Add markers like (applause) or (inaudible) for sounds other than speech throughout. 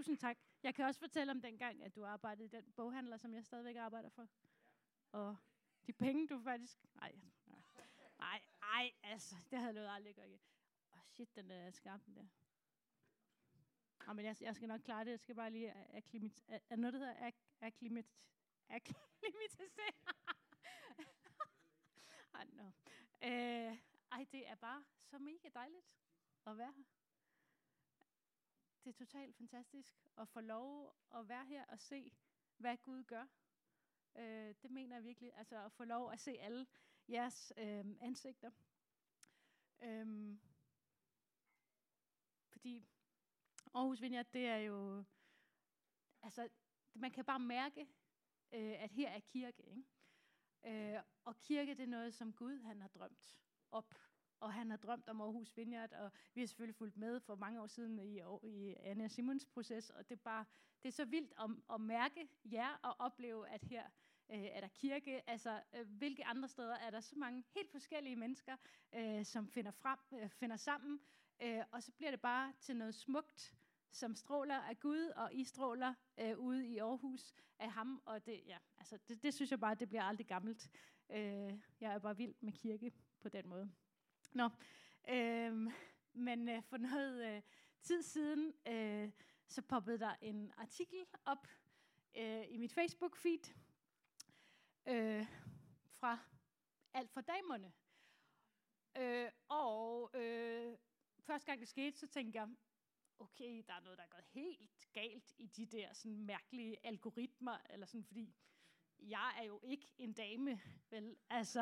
Tusind tak. Jeg kan også fortælle om dengang, at du arbejdede i den boghandler, som jeg stadigvæk arbejder for. Og de penge, du faktisk... Nej, nej, nej, altså, det havde jeg lovet aldrig at gøre igen. Åh, oh, shit, den der skarp, den der. Nå, men jeg, jeg skal nok klare det. Jeg skal bare lige akklimat... Er noget, der hedder ak akklimat... akklimatisere? (laughs) Ej, no. øh, ej, det er bare så mega dejligt at være her. Det er totalt fantastisk at få lov at være her og se, hvad Gud gør. Øh, det mener jeg virkelig. Altså at få lov at se alle jeres øh, ansigter. Øh, fordi Aarhus Vineyard, det er jo... Altså, man kan bare mærke, øh, at her er kirke. Ikke? Øh, og kirke, det er noget, som Gud han har drømt op og han har drømt om Aarhus Vineyard, og vi har selvfølgelig fulgt med for mange år siden i, i Anna Simons proces, og det er bare, det er så vildt at, at mærke jer og opleve, at her øh, er der kirke, altså øh, hvilke andre steder er der så mange helt forskellige mennesker, øh, som finder, frem, øh, finder sammen, øh, og så bliver det bare til noget smukt, som stråler af Gud, og I stråler øh, ude i Aarhus af ham, og det, ja, altså, det, det synes jeg bare, det bliver aldrig gammelt. Øh, jeg er bare vild med kirke på den måde. Nå, øh, men øh, for noget øh, tid siden, øh, så poppede der en artikel op øh, i mit Facebook-feed øh, fra Alt for damerne. Øh, og øh, første gang det skete, så tænkte jeg, okay, der er noget, der er gået helt galt i de der sådan mærkelige algoritmer, eller sådan, fordi jeg er jo ikke en dame, vel? Altså,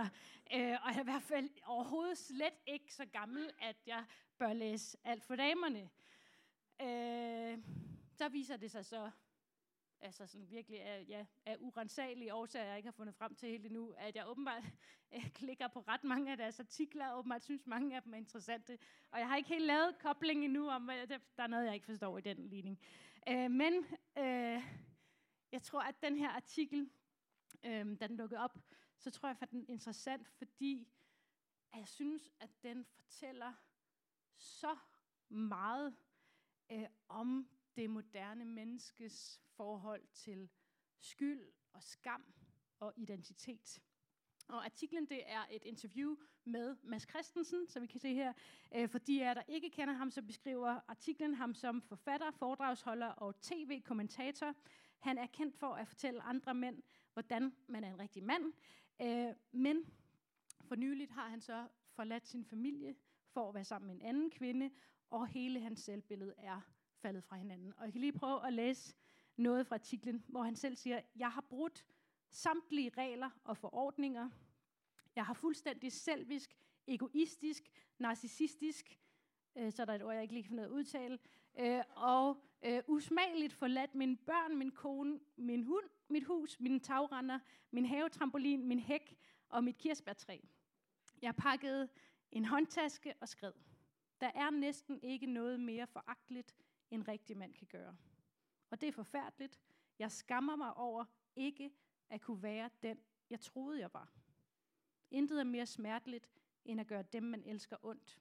øh, og jeg er i hvert fald overhovedet slet ikke så gammel, at jeg bør læse alt for damerne. Øh, så viser det sig så, altså sådan virkelig af, ja, af urensagelige årsager, jeg ikke har fundet frem til helt endnu, at jeg åbenbart øh, klikker på ret mange af deres artikler, og åbenbart synes mange af dem er interessante. Og jeg har ikke helt lavet kobling endnu om, at der er noget, jeg ikke forstår i den ligning. Øh, men øh, jeg tror, at den her artikel, øhm, da den lukkede op, så tror jeg, at den er interessant, fordi at jeg synes, at den fortæller så meget øh, om det moderne menneskes forhold til skyld og skam og identitet. Og artiklen det er et interview med Mads Christensen, som vi kan se her. Øh, for de af der ikke kender ham, så beskriver artiklen ham som forfatter, foredragsholder og tv-kommentator. Han er kendt for at fortælle andre mænd, hvordan man er en rigtig mand. Øh, men for nyligt har han så forladt sin familie for at være sammen med en anden kvinde, og hele hans selvbillede er faldet fra hinanden. Og jeg kan lige prøve at læse noget fra artiklen, hvor han selv siger, jeg har brudt samtlige regler og forordninger. Jeg har fuldstændig selvisk, egoistisk, narcissistisk, øh, så er der et ord, jeg ikke lige kan finde ud af at udtale, øh, og øh, usmageligt forladt mine børn, min kone, min hund, mit hus, mine tagrender, min havetrampolin, min hæk og mit kirsebærtræ. Jeg pakkede en håndtaske og skred. Der er næsten ikke noget mere foragteligt, en rigtig mand kan gøre. Og det er forfærdeligt. Jeg skammer mig over ikke at kunne være den, jeg troede, jeg var. Intet er mere smerteligt, end at gøre dem, man elsker ondt,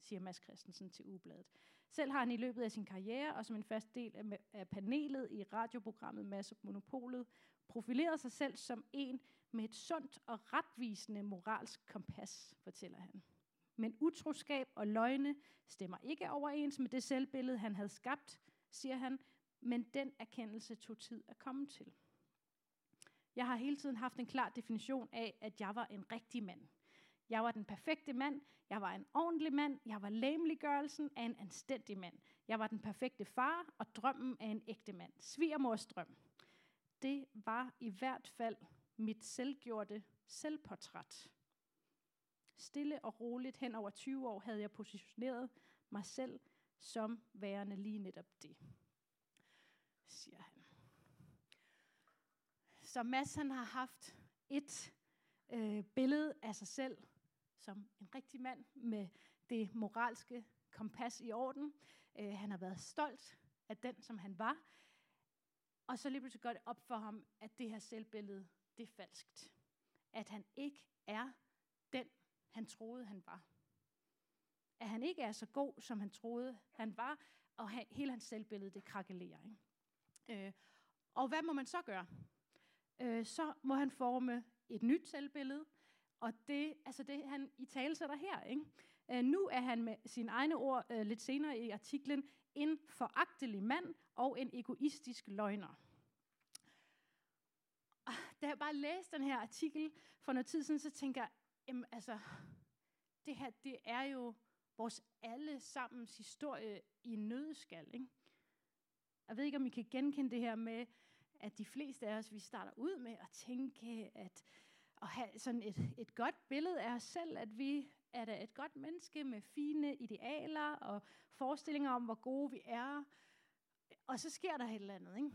siger Mads Christensen til Ubladet. Selv har han i løbet af sin karriere, og som en fast del af, af panelet i radioprogrammet Masse Monopolet, profileret sig selv som en med et sundt og retvisende moralsk kompas, fortæller han. Men utroskab og løgne stemmer ikke overens med det selvbillede, han havde skabt, siger han, men den erkendelse tog tid at komme til. Jeg har hele tiden haft en klar definition af, at jeg var en rigtig mand. Jeg var den perfekte mand. Jeg var en ordentlig mand. Jeg var lameliggørelsen af en anstændig mand. Jeg var den perfekte far og drømmen af en ægte mand. Svigermors drøm. Det var i hvert fald mit selvgjorte selvportræt. Stille og roligt hen over 20 år havde jeg positioneret mig selv som værende lige netop det, siger han. Så Mads han har haft et øh, billede af sig selv som en rigtig mand med det moralske kompas i orden. Øh, han har været stolt af den, som han var. Og så lige pludselig går det op for ham, at det her selvbillede, det er falskt. At han ikke er den, han troede, han var. At han ikke er så god, som han troede, han var. og han, hele hans selvbillede, det krakelerer. Ikke? Øh, og hvad må man så gøre? Øh, så må han forme et nyt selvbillede, og det, altså det han i tale sætter her. Ikke? Øh, nu er han med sine egne ord øh, lidt senere i artiklen en foragtelig mand og en egoistisk løgner. Og da jeg bare læste den her artikel for noget tid siden, så tænker jeg, jamen altså, det her, det er jo vores allesammens historie i nødskal. Ikke? Jeg ved ikke, om I kan genkende det her med, at de fleste af os, vi starter ud med at tænke, at at have sådan et, et godt billede af os selv, at vi er da et godt menneske med fine idealer og forestillinger om, hvor gode vi er. Og så sker der et eller andet. Ikke?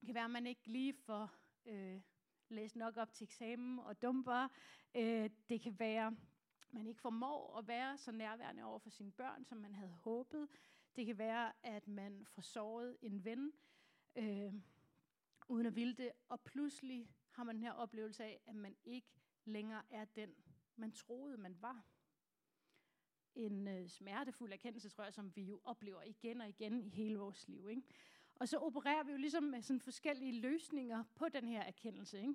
Det kan være, at man ikke lige får øh, læst nok op til eksamen og dumper. Øh, det kan være, at man ikke formår at være så nærværende over for sine børn, som man havde håbet. Det kan være, at man får såret en ven, øh, uden at ville det, og pludselig har man den her oplevelse af, at man ikke længere er den, man troede, man var. En øh, smertefuld erkendelse, tror jeg, som vi jo oplever igen og igen i hele vores liv. Ikke? Og så opererer vi jo ligesom med sådan forskellige løsninger på den her erkendelse. Ikke?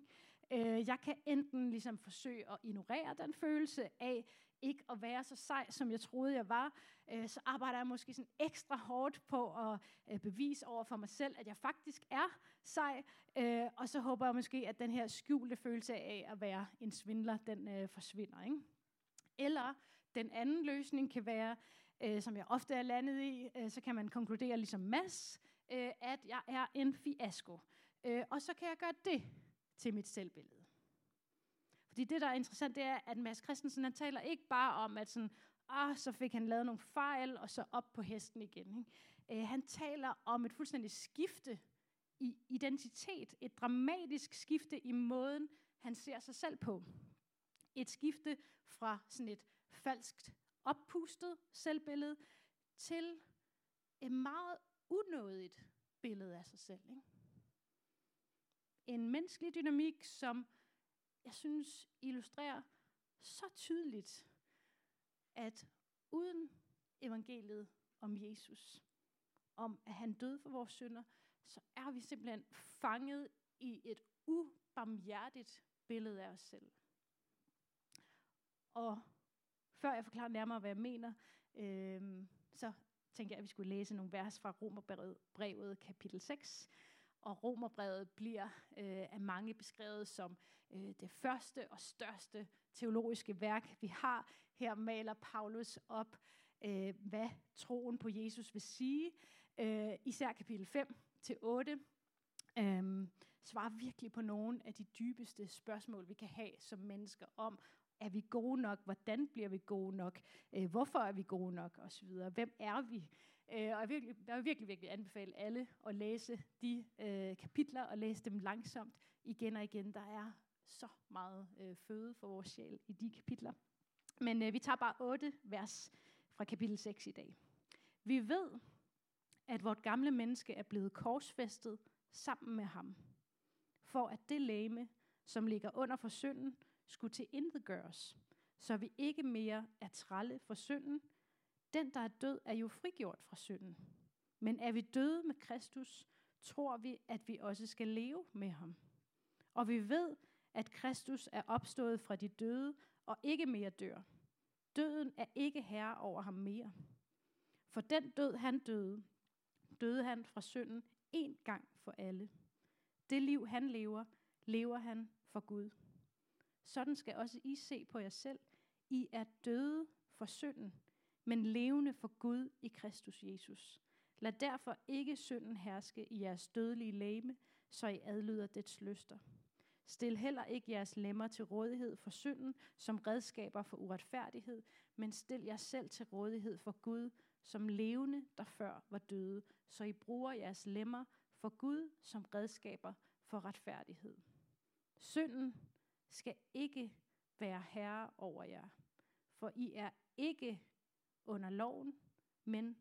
Øh, jeg kan enten ligesom forsøge at ignorere den følelse af ikke at være så sej, som jeg troede, jeg var. Øh, så arbejder jeg måske sådan ekstra hårdt på at øh, bevise over for mig selv, at jeg faktisk er sej. Øh, og så håber jeg måske, at den her skjulte følelse af at være en svindler, den øh, forsvinder. Ikke? Eller den anden løsning kan være, øh, som jeg ofte er landet i, øh, så kan man konkludere ligesom Mads, øh, at jeg er en fiasko. Øh, og så kan jeg gøre det til mit selvbillede. Fordi det, der er interessant, det er, at Mads Christensen, han taler ikke bare om, at sådan, ah, så fik han lavet nogle fejl, og så op på hesten igen. Ikke? Øh, han taler om et fuldstændigt skifte i identitet. Et dramatisk skifte i måden, han ser sig selv på. Et skifte fra sådan et falskt oppustet selvbillede til et meget unådigt billede af sig selv. Ikke? En menneskelig dynamik, som jeg synes illustrerer så tydeligt, at uden evangeliet om Jesus, om at han døde for vores synder, så er vi simpelthen fanget i et ubarmhjertigt billede af os selv. Og før jeg forklarer nærmere, hvad jeg mener, øh, så tænker jeg, at vi skulle læse nogle vers fra Romerbrevet kapitel 6. Og Romerbrevet bliver øh, af mange beskrevet som øh, det første og største teologiske værk, vi har. Her maler Paulus op, øh, hvad troen på Jesus vil sige. Øh, især kapitel 5 til 8 øh, svarer virkelig på nogle af de dybeste spørgsmål, vi kan have som mennesker om, er vi gode nok? Hvordan bliver vi gode nok? Øh, hvorfor er vi gode nok? Og så videre. Hvem er vi? Øh, og jeg, vil, jeg vil virkelig, virkelig anbefale alle at læse de øh, kapitler og læse dem langsomt igen og igen. Der er så meget øh, føde for vores sjæl i de kapitler. Men øh, vi tager bare otte vers fra kapitel 6 i dag. Vi ved, at vort gamle menneske er blevet korsfæstet sammen med ham, for at det læme, som ligger under for synden, skulle til intet gøres, så vi ikke mere er tralle for synden. Den, der er død, er jo frigjort fra synden. Men er vi døde med Kristus, tror vi, at vi også skal leve med ham. Og vi ved, at Kristus er opstået fra de døde og ikke mere dør. Døden er ikke herre over ham mere. For den død, han døde, døde han fra synden en gang for alle. Det liv, han lever, lever han for Gud. Sådan skal også I se på jer selv. I er døde for synden, men levende for Gud i Kristus Jesus. Lad derfor ikke synden herske i jeres dødelige læme, så I adlyder dets lyster. Stil heller ikke jeres lemmer til rådighed for synden som redskaber for uretfærdighed, men stil jer selv til rådighed for Gud som levende, der før var døde, så I bruger jeres lemmer for Gud som redskaber for retfærdighed. Synden skal ikke være herre over jer, for I er ikke under loven, men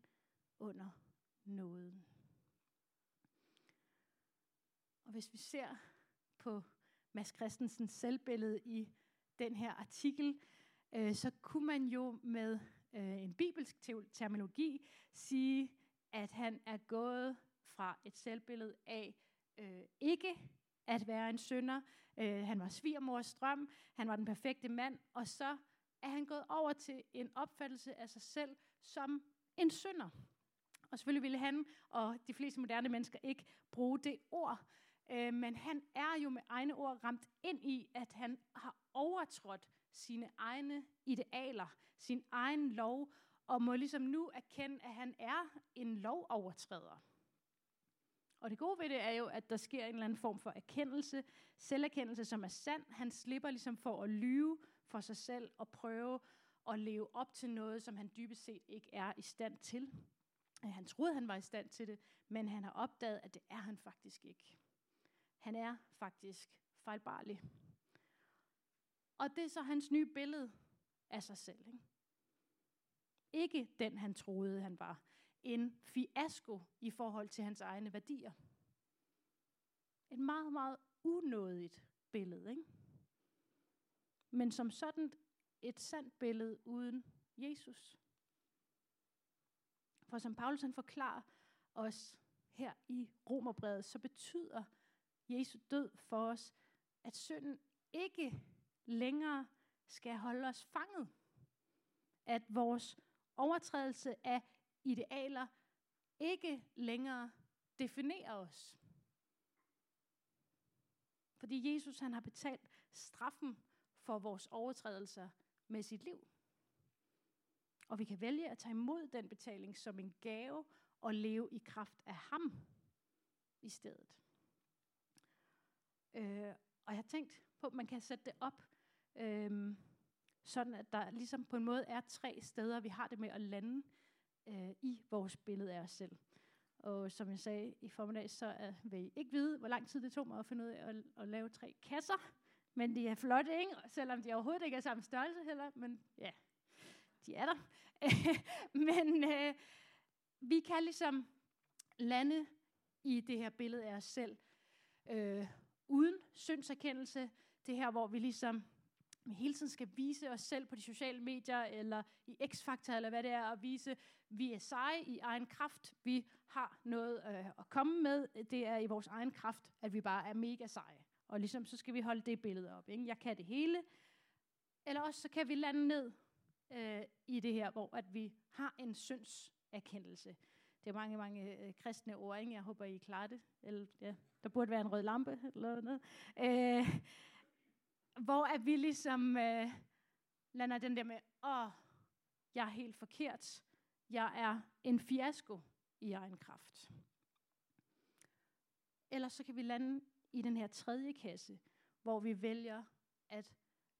under nåden. Og hvis vi ser på Mads Christensens selvbillede i den her artikel, øh, så kunne man jo med øh, en bibelsk terminologi sige, at han er gået fra et selvbillede af øh, ikke at være en synder. Øh, han var svigermors drøm, han var den perfekte mand, og så er han gået over til en opfattelse af sig selv som en synder. Og selvfølgelig ville han og de fleste moderne mennesker ikke bruge det ord, øh, men han er jo med egne ord ramt ind i, at han har overtrådt sine egne idealer, sin egen lov, og må ligesom nu erkende, at han er en lovovertræder. Og det gode ved det er jo, at der sker en eller anden form for erkendelse, selverkendelse, som er sand. Han slipper ligesom for at lyve for sig selv og prøve at leve op til noget, som han dybest set ikke er i stand til. Øh, han troede, han var i stand til det, men han har opdaget, at det er han faktisk ikke. Han er faktisk fejlbarlig. Og det er så hans nye billede af sig selv. Ikke, ikke den, han troede, han var. En fiasko i forhold til hans egne værdier. Et meget, meget unådigt billede. Ikke? Men som sådan et sandt billede uden Jesus. For som Paulus han forklarer os her i Romerbrevet, så betyder Jesu død for os, at synden ikke længere skal holde os fanget. At vores overtrædelse af idealer ikke længere definerer os. Fordi Jesus han har betalt straffen for vores overtrædelser med sit liv. Og vi kan vælge at tage imod den betaling som en gave og leve i kraft af ham i stedet. Øh, og jeg har tænkt på, at man kan sætte det op, øh, sådan at der ligesom på en måde er tre steder, vi har det med at lande øh, i vores billede af os selv. Og som jeg sagde i formiddag, så uh, vil I ikke vide, hvor lang tid det tog mig at finde ud af at, at lave tre kasser. Men de er flotte, ikke? Selvom de overhovedet ikke er samme størrelse heller. Men ja, de er der. (laughs) men øh, vi kan ligesom lande i det her billede af os selv, øh, uden syndserkendelse. Det her, hvor vi ligesom vi hele tiden skal vise os selv på de sociale medier, eller i X-Factor, eller hvad det er, og vise, vi er seje i egen kraft. Vi har noget øh, at komme med. Det er i vores egen kraft, at vi bare er mega seje. Og ligesom så skal vi holde det billede op. Ikke? Jeg kan det hele. Eller også så kan vi lande ned øh, i det her, hvor at vi har en syndserkendelse. Det er mange, mange øh, kristne ord, ikke? Jeg håber, I klarer det. Eller, ja, der burde være en rød lampe eller noget. Øh, hvor er vi ligesom øh, lander den der med, åh, jeg er helt forkert. Jeg er en fiasko i egen kraft. Eller så kan vi lande i den her tredje kasse, hvor vi vælger at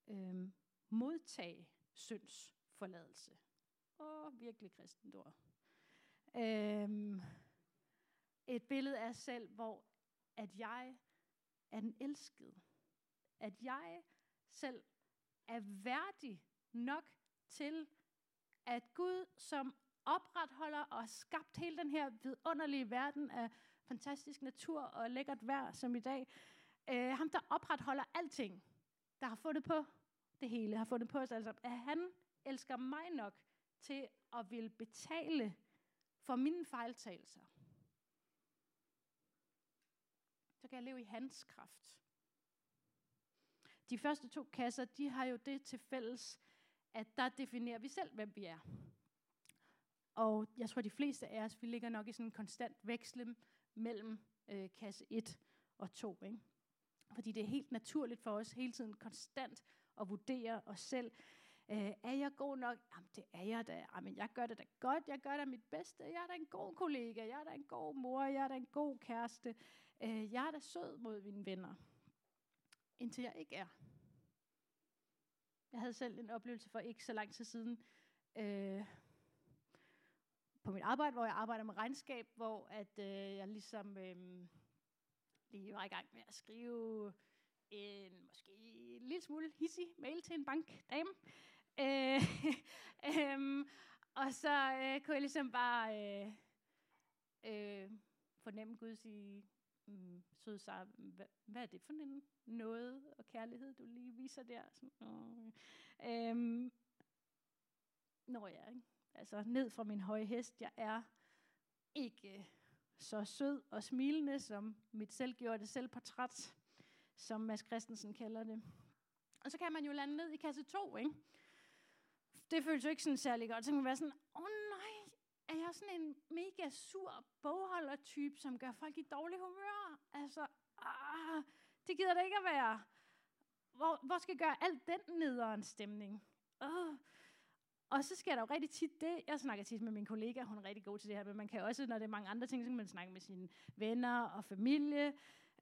øh, modtage synds forladelse. Åh, virkelig kristent ord. Øhm, et billede af selv, hvor at jeg er den elskede. At jeg selv er værdig nok til, at Gud, som opretholder og har skabt hele den her vidunderlige verden af fantastisk natur og lækkert vejr som i dag, øh, ham der opretholder alting, der har fundet på det hele, har fundet på os altså, at han elsker mig nok til at vil betale for mine fejltagelser. Så kan jeg leve i hans kraft. De første to kasser, de har jo det til fælles, at der definerer vi selv, hvem vi er. Og jeg tror, de fleste af os, vi ligger nok i sådan en konstant veksle mellem øh, kasse 1 og 2. Ikke? Fordi det er helt naturligt for os hele tiden konstant at vurdere os selv. Øh, er jeg god nok? Jamen, det er jeg da. Jamen, jeg gør det da godt. Jeg gør da mit bedste. Jeg er da en god kollega. Jeg er da en god mor. Jeg er da en god kæreste. Øh, jeg er da sød mod mine venner. Indtil jeg ikke er. Jeg havde selv en oplevelse for ikke så lang tid siden. Øh, på mit arbejde, hvor jeg arbejder med regnskab, hvor at øh, jeg ligesom øh, lige var i gang med at skrive en måske en lille smule hissig mail til en bankdame. Øh, (laughs) øh, og så øh, kunne jeg ligesom bare øh, øh, fornemme Gud sige, mm, sød Sara, hvad, hvad er det for en noget og kærlighed, du lige viser der? Sådan, øh, øh, når jeg, ikke? altså ned fra min høje hest, jeg er ikke så sød og smilende som mit selvgjorte selvportræt, som Mads Christensen kalder det. Og så kan man jo lande ned i kasse 2, ikke? Det føles jo ikke sådan særlig godt. Så kan man være sådan, åh oh, er sådan en mega sur bogholdertype, som gør folk i dårlig humør? Altså, ah, det gider det ikke at være. Hvor, hvor skal jeg gøre alt den nederen stemning? Oh. Og så sker der jo rigtig tit det, jeg snakker tit med min kollega, hun er rigtig god til det her, men man kan også, når det er mange andre ting, så kan man snakke med sine venner og familie.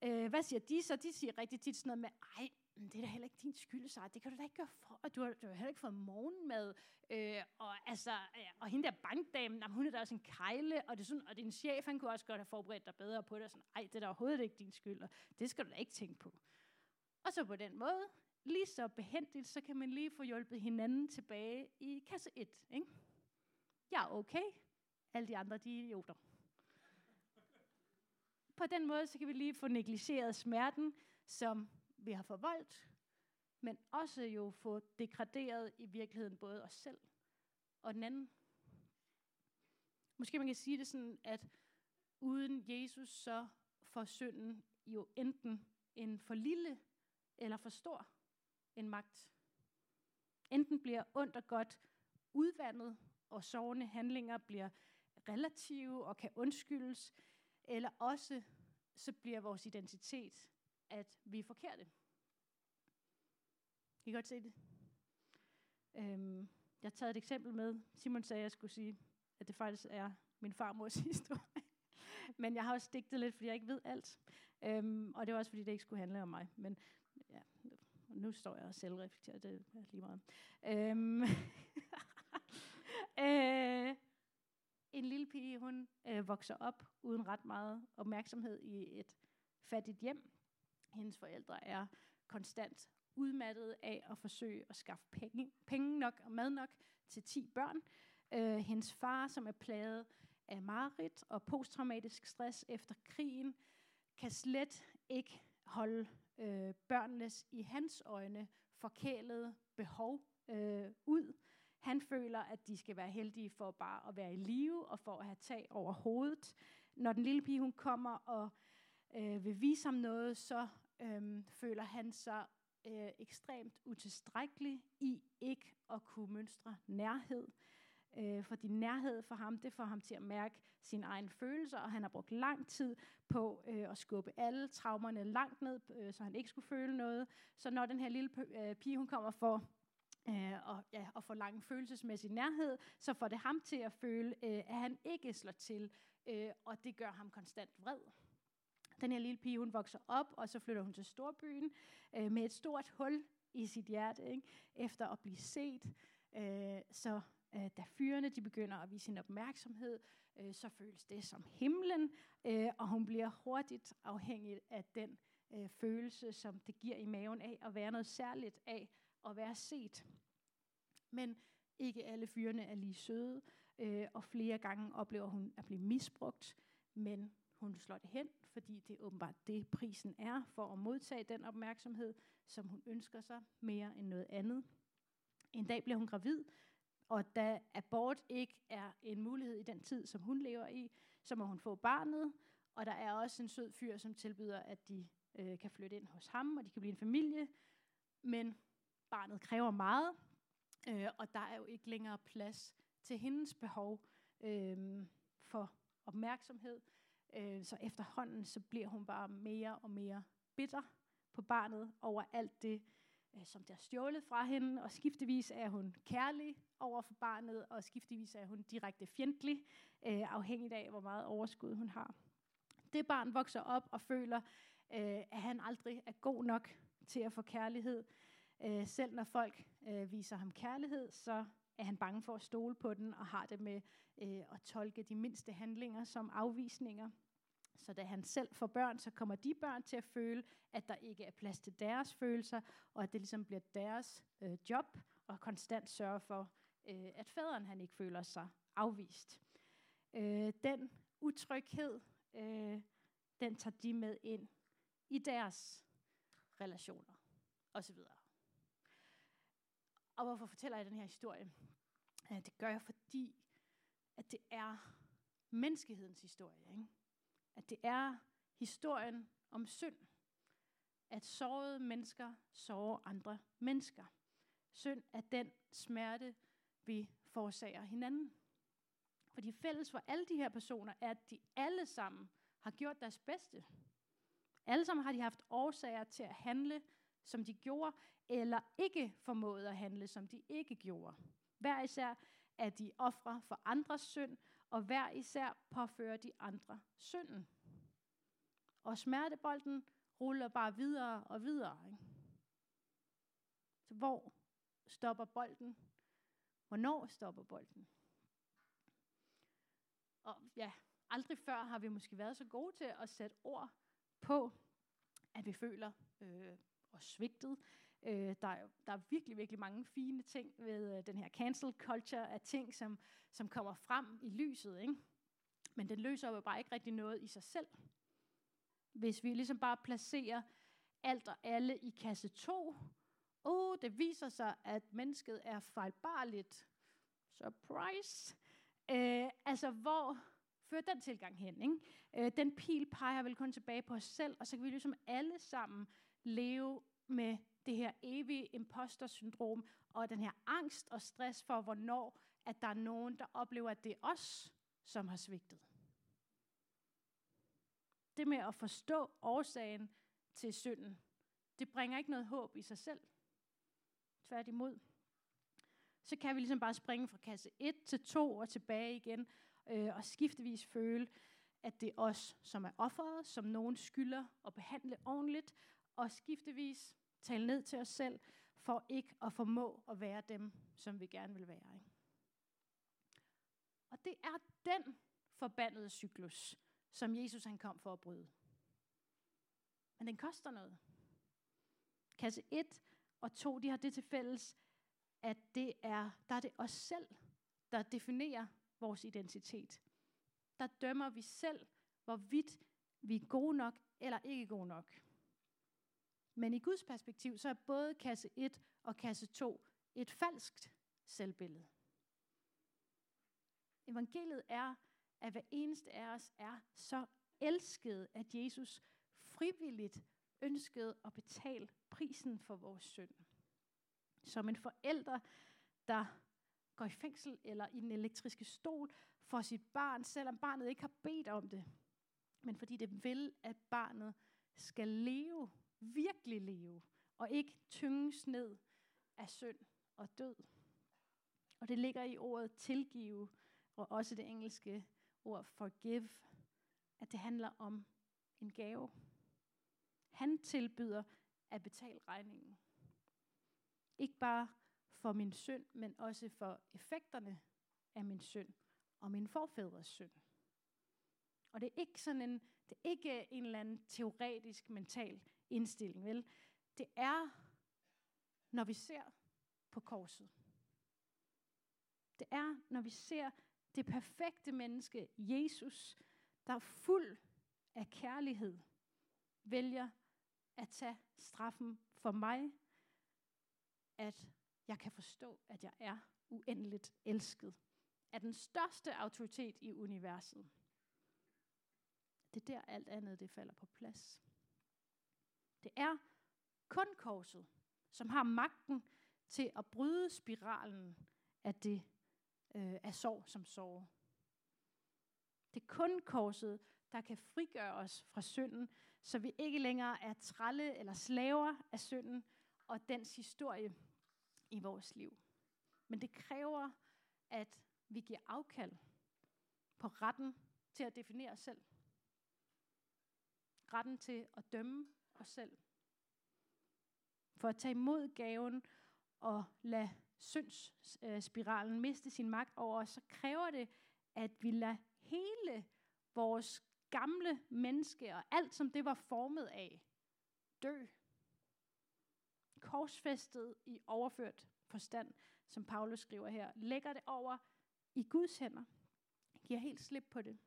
Øh, hvad siger de så? De siger rigtig tit sådan noget med, ej, det er da heller ikke din skyld, så det kan du da ikke gøre for, og du har, du har heller ikke fået morgenmad, øh, og, altså, øh, og hende der bankdamen, jamen, hun er da også en kejle, og, det er sådan, og din chef, han kunne også godt have forberedt dig bedre på det, og sådan, ej, det er da overhovedet ikke din skyld, og det skal du da ikke tænke på. Og så på den måde, lige så behendigt, så kan man lige få hjulpet hinanden tilbage i kasse 1. Ikke? Jeg er okay. Alle de andre, de er idioter. På den måde, så kan vi lige få negligeret smerten, som vi har forvoldt, men også jo få degraderet i virkeligheden både os selv og den anden. Måske man kan sige det sådan, at uden Jesus, så får synden jo enten en for lille eller for stor en magt. Enten bliver ondt og godt udvandet, og sårende handlinger bliver relative og kan undskyldes, eller også så bliver vores identitet, at vi er forkerte. Kan godt se det? Øhm, jeg har taget et eksempel med. Simon sagde, at jeg skulle sige, at det faktisk er min farmors (laughs) historie. Men jeg har også digtet lidt, fordi jeg ikke ved alt. Øhm, og det var også, fordi det ikke skulle handle om mig. Men ja, nu står jeg og selvreflekterer, det er lige meget. Øhm, (laughs) øh, en lille pige, hun øh, vokser op uden ret meget opmærksomhed i et fattigt hjem. Hendes forældre er konstant udmattet af at forsøge at skaffe penge, penge nok og mad nok til 10 børn. Øh, hendes far, som er plaget af mareridt og posttraumatisk stress efter krigen, kan slet ikke holde øh, børnenes i hans øjne forkælede behov øh, ud. Han føler, at de skal være heldige for bare at være i live og for at have tag over hovedet. Når den lille pige hun kommer og øh, vil vise ham noget, så øh, føler han sig øh, ekstremt utilstrækkelig i ikke at kunne mønstre nærhed. Øh, fordi nærhed for ham, det får ham til at mærke sine egne følelser, og han har brugt lang tid på øh, at skubbe alle traumerne langt ned, øh, så han ikke skulle føle noget. Så når den her lille øh, pige, hun kommer for øh, og, ja, og får lang følelsesmæssig nærhed, så får det ham til at føle, øh, at han ikke slår til, øh, og det gør ham konstant vred. Den her lille pige, hun vokser op, og så flytter hun til storbyen øh, med et stort hul i sit hjerte, ikke? efter at blive set. Øh, så øh, da fyrene de begynder at vise sin opmærksomhed, øh, så føles det som himlen, øh, og hun bliver hurtigt afhængig af den øh, følelse, som det giver i maven af at være noget særligt af at være set. Men ikke alle fyrene er lige søde, øh, og flere gange oplever hun at blive misbrugt, men hun slår det hen, fordi det er åbenbart det, prisen er for at modtage den opmærksomhed, som hun ønsker sig mere end noget andet. En dag bliver hun gravid, og da abort ikke er en mulighed i den tid, som hun lever i, så må hun få barnet, og der er også en sød fyr, som tilbyder, at de øh, kan flytte ind hos ham, og de kan blive en familie, men barnet kræver meget, øh, og der er jo ikke længere plads til hendes behov øh, for opmærksomhed. Øh, så efterhånden så bliver hun bare mere og mere bitter på barnet over alt det, øh, som der er stjålet fra hende, og skiftevis er hun kærlig over for barnet, og skiftevis er hun direkte fjendtlig, øh, afhængig af, hvor meget overskud hun har. Det barn vokser op og føler, øh, at han aldrig er god nok til at få kærlighed. Øh, selv når folk øh, viser ham kærlighed, så er han bange for at stole på den, og har det med øh, at tolke de mindste handlinger som afvisninger. Så da han selv får børn, så kommer de børn til at føle, at der ikke er plads til deres følelser, og at det ligesom bliver deres øh, job at konstant sørge for, øh, at faderen han ikke føler sig afvist. Øh, den utryghed, øh, den tager de med ind i deres relationer osv. Og hvorfor fortæller jeg den her historie? Det gør jeg, fordi at det er menneskehedens historie. Ikke? At det er historien om synd. At sårede mennesker sårer andre mennesker. Synd er den smerte, vi forårsager hinanden. Fordi fælles for alle de her personer er, at de alle sammen har gjort deres bedste. Alle sammen har de haft årsager til at handle, som de gjorde, eller ikke formåede at handle, som de ikke gjorde. Hver især er de ofre for andres synd, og hver især påfører de andre synden. Og smertebolden ruller bare videre og videre. Ikke? Så hvor stopper bolden? Hvornår stopper bolden? Og ja, aldrig før har vi måske været så gode til at sætte ord på, at vi føler øh, og svigtet. Øh, der, er, der er virkelig, virkelig mange fine ting ved øh, den her cancel culture af ting, som, som kommer frem i lyset. Ikke? Men den løser jo bare ikke rigtig noget i sig selv. Hvis vi ligesom bare placerer alt og alle i kasse 2, oh, det viser sig, at mennesket er fejlbarligt. Surprise! Øh, altså, hvor fører den tilgang hen? Ikke? Øh, den pil peger vel kun tilbage på os selv, og så kan vi ligesom alle sammen leve med det her evige impostersyndrom og den her angst og stress for, hvornår at der er nogen, der oplever, at det er os, som har svigtet. Det med at forstå årsagen til synden, det bringer ikke noget håb i sig selv. Tværtimod. Så kan vi ligesom bare springe fra kasse 1 til 2 og tilbage igen, øh, og skiftevis føle, at det er os, som er offeret, som nogen skylder at behandle ordentligt, og skiftevis tale ned til os selv, for ikke at formå at være dem, som vi gerne vil være. Ikke? Og det er den forbandede cyklus, som Jesus han kom for at bryde. Men den koster noget. Kasse 1 og 2, de har det til fælles, at det er, der er det os selv, der definerer vores identitet. Der dømmer vi selv, hvorvidt vi er gode nok eller ikke gode nok. Men i Guds perspektiv, så er både kasse 1 og kasse 2 et falskt selvbillede. Evangeliet er, at hver eneste af os er så elsket, at Jesus frivilligt ønskede at betale prisen for vores synd. Som en forælder, der går i fængsel eller i den elektriske stol for sit barn, selvom barnet ikke har bedt om det, men fordi det vil, at barnet skal leve virkelig leve, og ikke tynges ned af synd og død. Og det ligger i ordet tilgive, og også det engelske ord forgive, at det handler om en gave. Han tilbyder at betale regningen. Ikke bare for min synd, men også for effekterne af min synd og min forfædres synd. Og det er ikke sådan en, det er ikke en eller anden teoretisk mental indstilling, vel? Det er, når vi ser på korset. Det er, når vi ser det perfekte menneske, Jesus, der er fuld af kærlighed, vælger at tage straffen for mig, at jeg kan forstå, at jeg er uendeligt elsket af den største autoritet i universet. Det er der alt andet det falder på plads. Det er kun korset, som har magten til at bryde spiralen af det øh, af sorg som sorg. Det er kun korset, der kan frigøre os fra synden, så vi ikke længere er tralle eller slaver af synden og dens historie i vores liv. Men det kræver, at vi giver afkald på retten til at definere os selv. Retten til at dømme os selv. For at tage imod gaven og lade syndsspiralen øh, miste sin magt over os, så kræver det, at vi lader hele vores gamle menneske og alt, som det var formet af, dø. Korsfæstet i overført forstand, som Paulus skriver her, lægger det over i Guds hænder. Giver helt slip på det.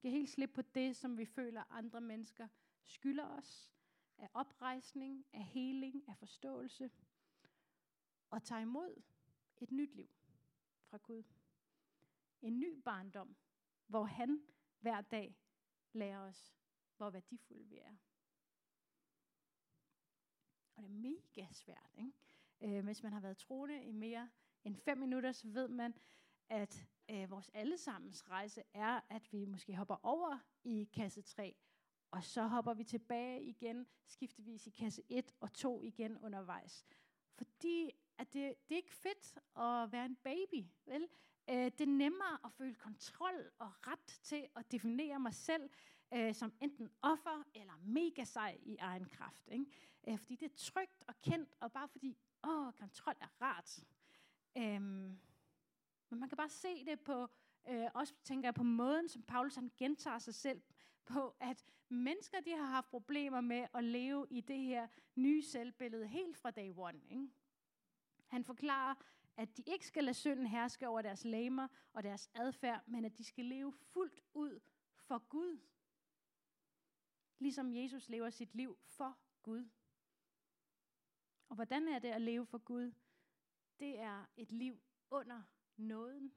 Giver helt slip på det, som vi føler andre mennesker skylder os af oprejsning, af heling, af forståelse, og tager imod et nyt liv fra Gud. en ny barndom, hvor han hver dag lærer os, hvor værdifulde vi er. Og det er mega svært. Ikke? Øh, hvis man har været troende i mere end fem minutter, så ved man, at øh, vores allesammens rejse er, at vi måske hopper over i kasse 3, og så hopper vi tilbage igen, skiftevis i kasse 1 og 2 igen undervejs. Fordi at det, det er ikke fedt at være en baby, vel? Øh, det er nemmere at føle kontrol og ret til at definere mig selv øh, som enten offer eller mega sej i egen kraft. Ikke? Øh, fordi det er trygt og kendt, og bare fordi, åh, kontrol er rart. Øhm, men man kan bare se det på, øh, også tænker jeg på måden, som Paulus han gentager sig selv på, at mennesker de har haft problemer med at leve i det her nye selvbillede helt fra day one. Ikke? Han forklarer, at de ikke skal lade synden herske over deres lamer og deres adfærd, men at de skal leve fuldt ud for Gud. Ligesom Jesus lever sit liv for Gud. Og hvordan er det at leve for Gud? Det er et liv under nåden.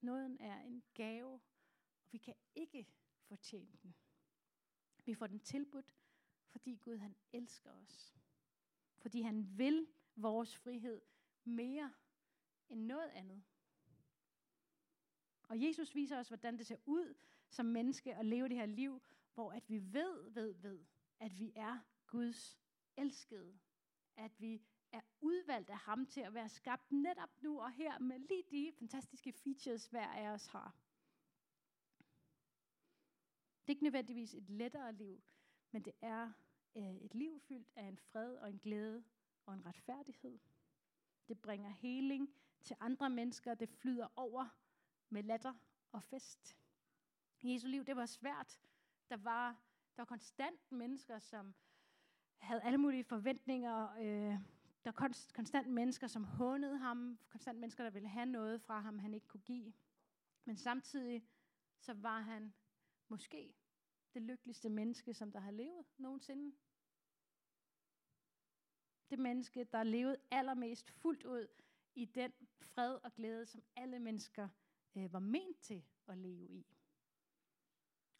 Nåden er en gave, og vi kan ikke fortjene den. Vi får den tilbudt, fordi Gud han elsker os. Fordi han vil vores frihed mere end noget andet. Og Jesus viser os, hvordan det ser ud som menneske at leve det her liv, hvor at vi ved, ved, ved, at vi er Guds elskede. At vi er udvalgt af ham til at være skabt netop nu og her med lige de fantastiske features, hver af os har. Det er ikke nødvendigvis et lettere liv, men det er øh, et liv fyldt af en fred og en glæde og en retfærdighed. Det bringer heling til andre mennesker. Det flyder over med latter og fest. Jesu liv, det var svært. Der var, der var konstant mennesker, som havde alle mulige forventninger. Øh, der var konstant mennesker, som hånede ham. Konstant mennesker, der ville have noget fra ham, han ikke kunne give. Men samtidig så var han måske det lykkeligste menneske, som der har levet nogensinde det menneske, der levede allermest fuldt ud i den fred og glæde, som alle mennesker øh, var ment til at leve i.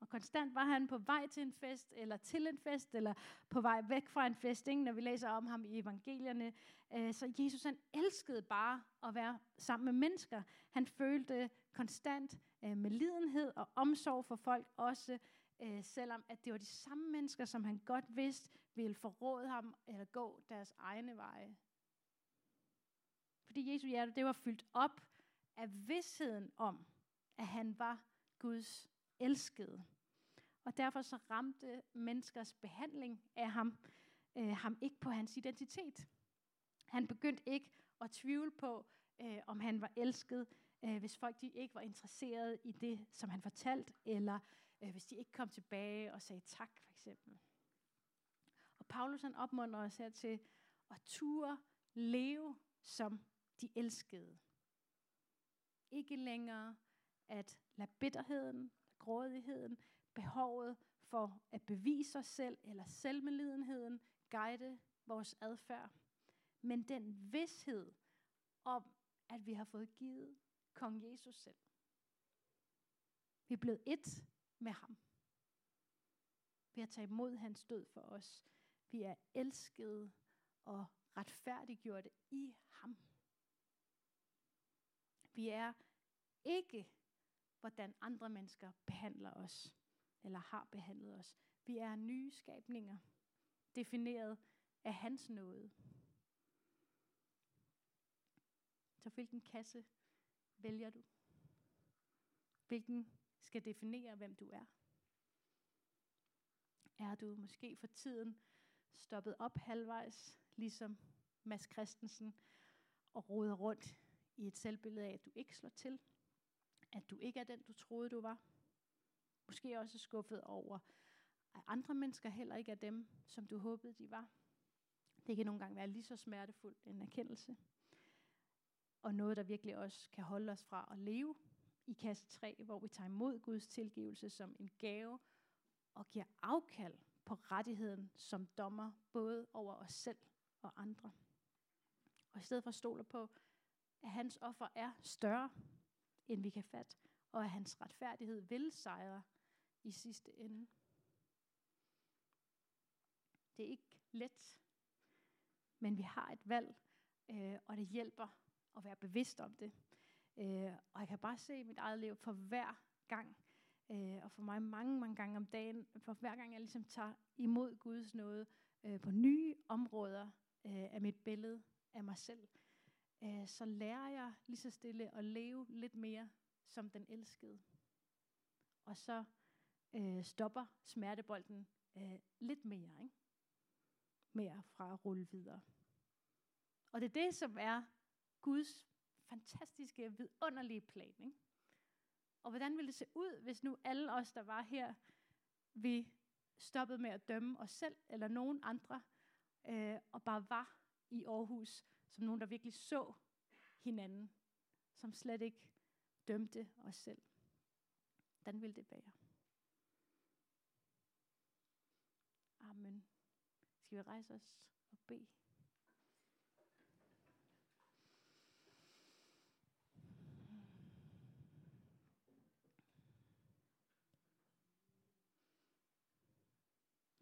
Og konstant var han på vej til en fest, eller til en fest, eller på vej væk fra en fest, ikke? når vi læser om ham i evangelierne. Øh, så Jesus han elskede bare at være sammen med mennesker. Han følte konstant øh, med lidenhed og omsorg for folk, også øh, selvom at det var de samme mennesker, som han godt vidste ville forråde ham eller gå deres egne veje. Fordi Jesu hjerte, det var fyldt op af vidsheden om, at han var Guds elskede. Og derfor så ramte menneskers behandling af ham, øh, ham ikke på hans identitet. Han begyndte ikke at tvivle på, øh, om han var elsket, øh, hvis folk de ikke var interesserede i det, som han fortalte, eller øh, hvis de ikke kom tilbage og sagde tak, for eksempel. Og Paulus han opmuntrer os her til at ture leve som de elskede. Ikke længere at lade bitterheden, grådigheden, behovet for at bevise os selv eller selvmedlidenheden guide vores adfærd. Men den vidshed om, at vi har fået givet kong Jesus selv. Vi er blevet et med ham. Ved at tage imod hans død for os. Vi er elskede og retfærdiggjorte i ham. Vi er ikke, hvordan andre mennesker behandler os, eller har behandlet os. Vi er nye skabninger, defineret af hans nåde. Så hvilken kasse vælger du? Hvilken skal definere, hvem du er? Er du måske for tiden stoppet op halvvejs, ligesom Mads Christensen, og roder rundt i et selvbillede af, at du ikke slår til, at du ikke er den, du troede, du var. Måske også skuffet over, at andre mennesker heller ikke er dem, som du håbede, de var. Det kan nogle gange være lige så smertefuldt en erkendelse. Og noget, der virkelig også kan holde os fra at leve i kasse 3, hvor vi tager imod Guds tilgivelse som en gave og giver afkald på rettigheden som dommer, både over os selv og andre. Og i stedet for stoler på, at hans offer er større, end vi kan fatte, og at hans retfærdighed vil sejre i sidste ende. Det er ikke let, men vi har et valg, øh, og det hjælper at være bevidst om det. Øh, og jeg kan bare se mit eget liv, for hver gang, øh, og for mig mange, mange gange om dagen, for hver gang jeg ligesom tager imod Guds nåde øh, på nye områder øh, af mit billede af mig selv, øh, så lærer jeg lige så stille at leve lidt mere som den elskede. Og så øh, stopper smertebolden øh, lidt mere, ikke? mere fra at rulle videre. Og det er det, som er Guds fantastiske, vidunderlige plan. Ikke? Og hvordan ville det se ud, hvis nu alle os, der var her, vi stoppede med at dømme os selv eller nogen andre, øh, og bare var i Aarhus som nogen, der virkelig så hinanden, som slet ikke dømte os selv. Hvordan ville det være? Amen. Skal vi rejse os og bede?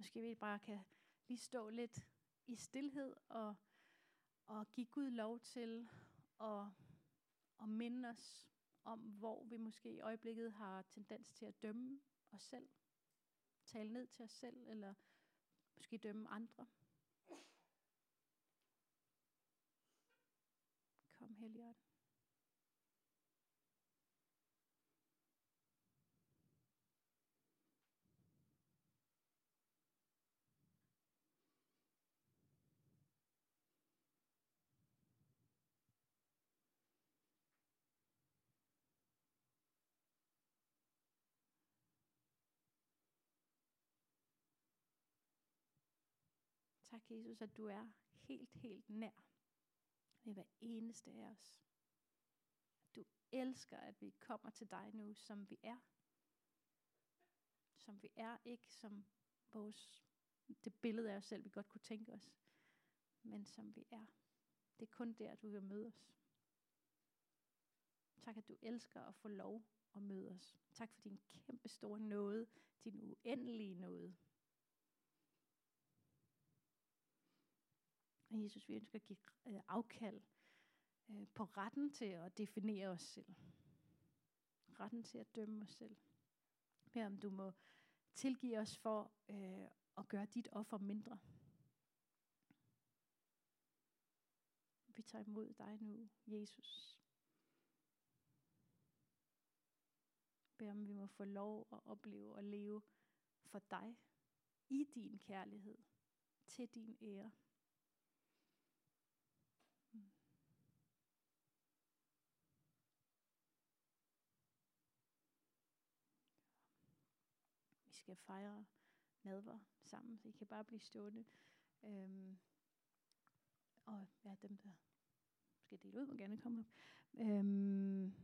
Måske vi bare kan lige stå lidt i stillhed og, og give Gud lov til at, at minde os om, hvor vi måske i øjeblikket har tendens til at dømme os selv. Tale ned til os selv, eller måske dømme andre. Kom, Helligånd. Tak, Jesus, at du er helt, helt nær ved hver eneste af os. Du elsker, at vi kommer til dig nu, som vi er. Som vi er, ikke som vores, det billede af os selv, vi godt kunne tænke os, men som vi er. Det er kun der, du vil møde os. Tak, at du elsker at få lov at møde os. Tak for din kæmpe store nåde, din uendelige nåde. Jesus, vi ønsker at give øh, afkald øh, på retten til at definere os selv. Retten til at dømme os selv. Her om du må tilgive os for øh, at gøre dit offer mindre. Vi tager imod dig nu, Jesus. Bed om vi må få lov at opleve og leve for dig i din kærlighed til din ære. Skal fejre nadver sammen, så I kan bare blive stående. Øhm, og ja, dem der skal dele ud, må gerne komme op. Øhm,